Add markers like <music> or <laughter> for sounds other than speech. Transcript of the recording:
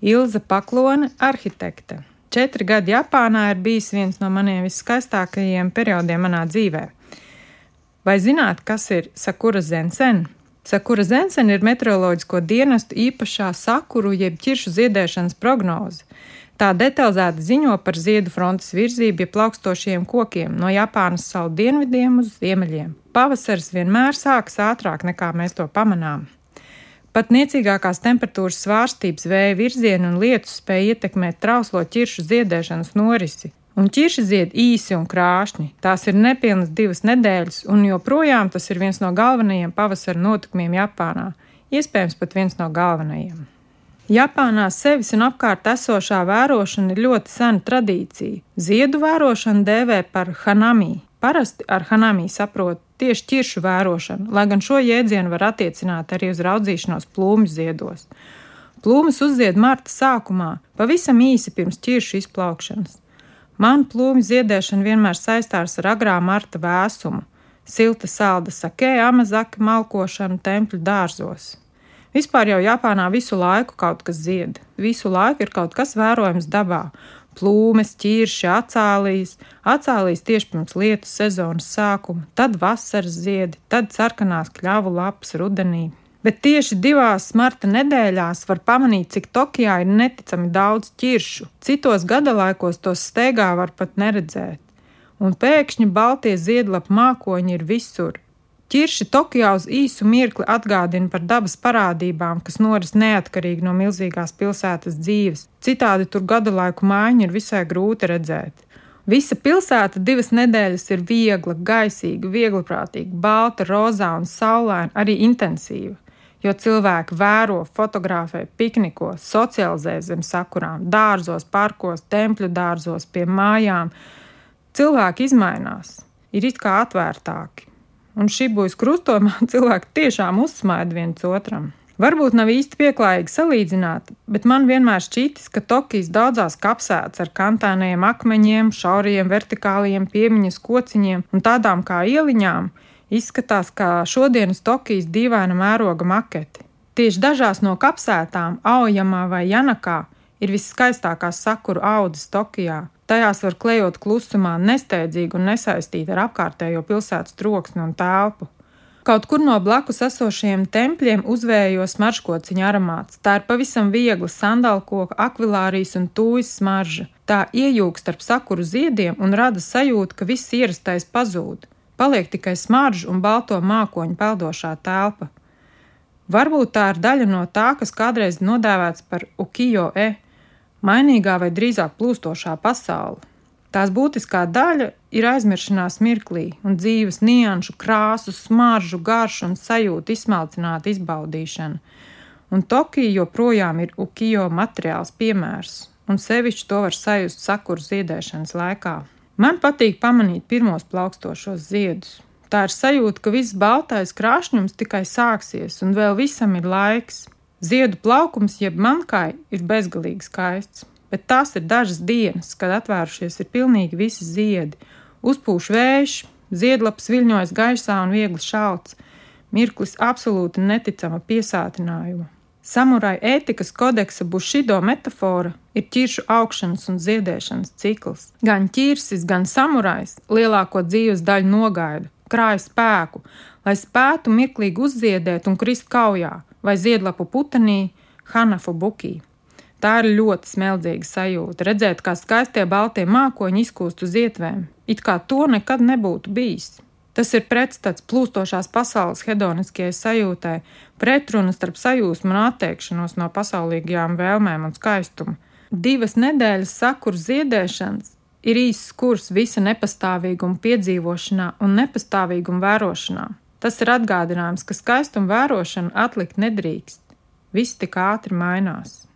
Ilza Paklone, arhitekte. Četri gadi Japānā ir bijis viens no maniem viskaistākajiem periodiem manā dzīvē. Vai zināt, kas ir Sakura Zensen? Sakura Zensen ir meteoroloģisko dienestu īpašā sakuru jeb ķiršu ziedēšanas prognoze. Tā detalizēti ziņo par ziedu frontes virzību pie plaukstošiem kokiem no Japānas salu dienvidiem uz ziemeļiem. Pavasaris vienmēr sākas ātrāk nekā mēs to pamanām. Pat niecīgākās temperatūras svārstības, vēja virziena un lietus spēja ietekmēt trauslo ķiršu ziedēšanas norisi. Un ķirši zied īsi un krāšņi. Tās ir nepilnas divas nedēļas, un joprojām tas ir viens no galvenajiem pavasara notikumiem Japānā. Iespējams, pat viens no galvenajiem. Japānā sevis un apkārt esošā vērošana ir ļoti sena tradīcija. Ziedu vērošanu dēvē par hanami. Parasti ar hanami saprot tieši ķiršu vērošanu, lai gan šo jēdzienu var attiecināt arī uz raudzīšanos plūmu ziedos. Plūmas uzzied marta sākumā, pavisam īsi pirms ķiršu izplaukšanas. Man plūmu ziedēšana vienmēr saistās ar agrā marta vēsumu, silta salda sakē, amazaka malkošanu tempļu dārzos. Vispār jau Japānā visu laiku kaut kas zied, visu laiku ir kaut kas vērojams dabā, plūmes, ķirši, acālijas, acālijas tieši pirms lietu sezonas sākuma, tad vasaras ziedi, tad sarkanās kļavu lapas rudenī. Bet tieši divās marta nedēļās var pamanīt, cik Tokijā ir neticami daudz ķiršu. Citos gadalaikos tos steigā var pat neredzēt. Un pēkšņi baltie ziedlapu mākoņi ir visur. Ķirši Tokijā uz īsu mirkli atgādina par dabas parādībām, kas noris neatkarīgi no milzīgās pilsētas dzīves. Citādi tur gadu laiku mājiņu ir visai grūti redzēt. Visa pilsēta divas nedēļas ir viegla, gaisīga, viegliprātīga, balta, rozā un saulaina, arī intensīva. Jo cilvēki vēro, fotografē, pikniko, socializē zem sakurām, dārzos, parkos, tempļu dārzos, pie mājām. Cilvēki izmainās, ir it kā atvērtāki un šī būs krustojumā <laughs> cilvēki tiešām uzsmaida viens otram. Varbūt nav īsti pieklājīgi salīdzināt, bet man vienmēr šķītis, ka Tokijas daudzās kapsētas ar kantāniem akmeņiem, šauriem, vertikāliem piemiņas kociņiem un tādām kā ieliņām izskatās kā šodienas Tokijas dīvaina mēroga maketi. Tieši dažās no kapsētām, Aojamā vai Janakā, ir viskaistākās sakuru audzes Tokijā, Tajās var klejot klusumā, nesteidzīgi un nesaistīti ar apkārtējo pilsētas troksni un telpu. Kaut kur no blakus esošajiem tempļiem uzvējo smaržkociņa aromāts. Tā ir pavisam viegla sandalkoka, akvilārijas un tūjas smarža. Tā iejūg starp sakuru ziediem un rada sajūtu, ka viss ierastais pazūd. Paliek tikai smarža un balto mākoņu peldošā telpa. Varbūt tā ir daļa no tā, kas kādreiz nodēvēts par ukijo e, mainīgā vai drīzāk plūstošā pasaule. Tās būtiskā daļa ir aizmiršanās mirklī un dzīves nianšu, krāsu, smaržu, garšu un sajūtu izsmalcināta izbaudīšana. Un Tokija joprojām ir ukijo materiāls piemērs, un sevišķi to var sajust sakuru ziedēšanas laikā. Man patīk pamanīt pirmos plaukstošos ziedus. Tā ir sajūta, ka viss baltais krāšņums tikai sāksies, un vēl visam ir laiks. Ziedu plaukums, jeb mankai, ir bezgalīgi skaists, bet tās ir dažas dienas, kad atvērušies ir pilnīgi visi ziedi. Uzpūš vējš, ziedlaps viļņojas gaisā un viegli šalts, mirklis absolūti neticama piesātinājuma. Samurai ētikas kodeksa bušido metāfora ir ķiršu augšanas un ziedēšanas cikls. Gan ķirsis, gan samurais lielāko dzīves daļu nogaida, krāja spēku, lai spētu mirklīgi uzziedēt un krist kaujā, vai ziedlapu putenī, Hanafu bukī. Tā ir ļoti smeldzīga sajūta redzēt, kā skaistie baltie mākoņi izkūst uz ietvēm, it kā to nekad nebūtu bijis. Tas ir pretstats plūstošās pasaules hedoniskajai sajūtai, pretruna starp sajūsmu un atteikšanos no pasaulīgajām vēlmēm un skaistumu. Divas nedēļas sakuru ziedēšanas ir īsts kurs visa nepastāvīguma piedzīvošanā un nepastāvīguma vērošanā. Tas ir atgādinājums, ka skaistumu vērošanu atlikt nedrīkst. Viss tik ātri mainās.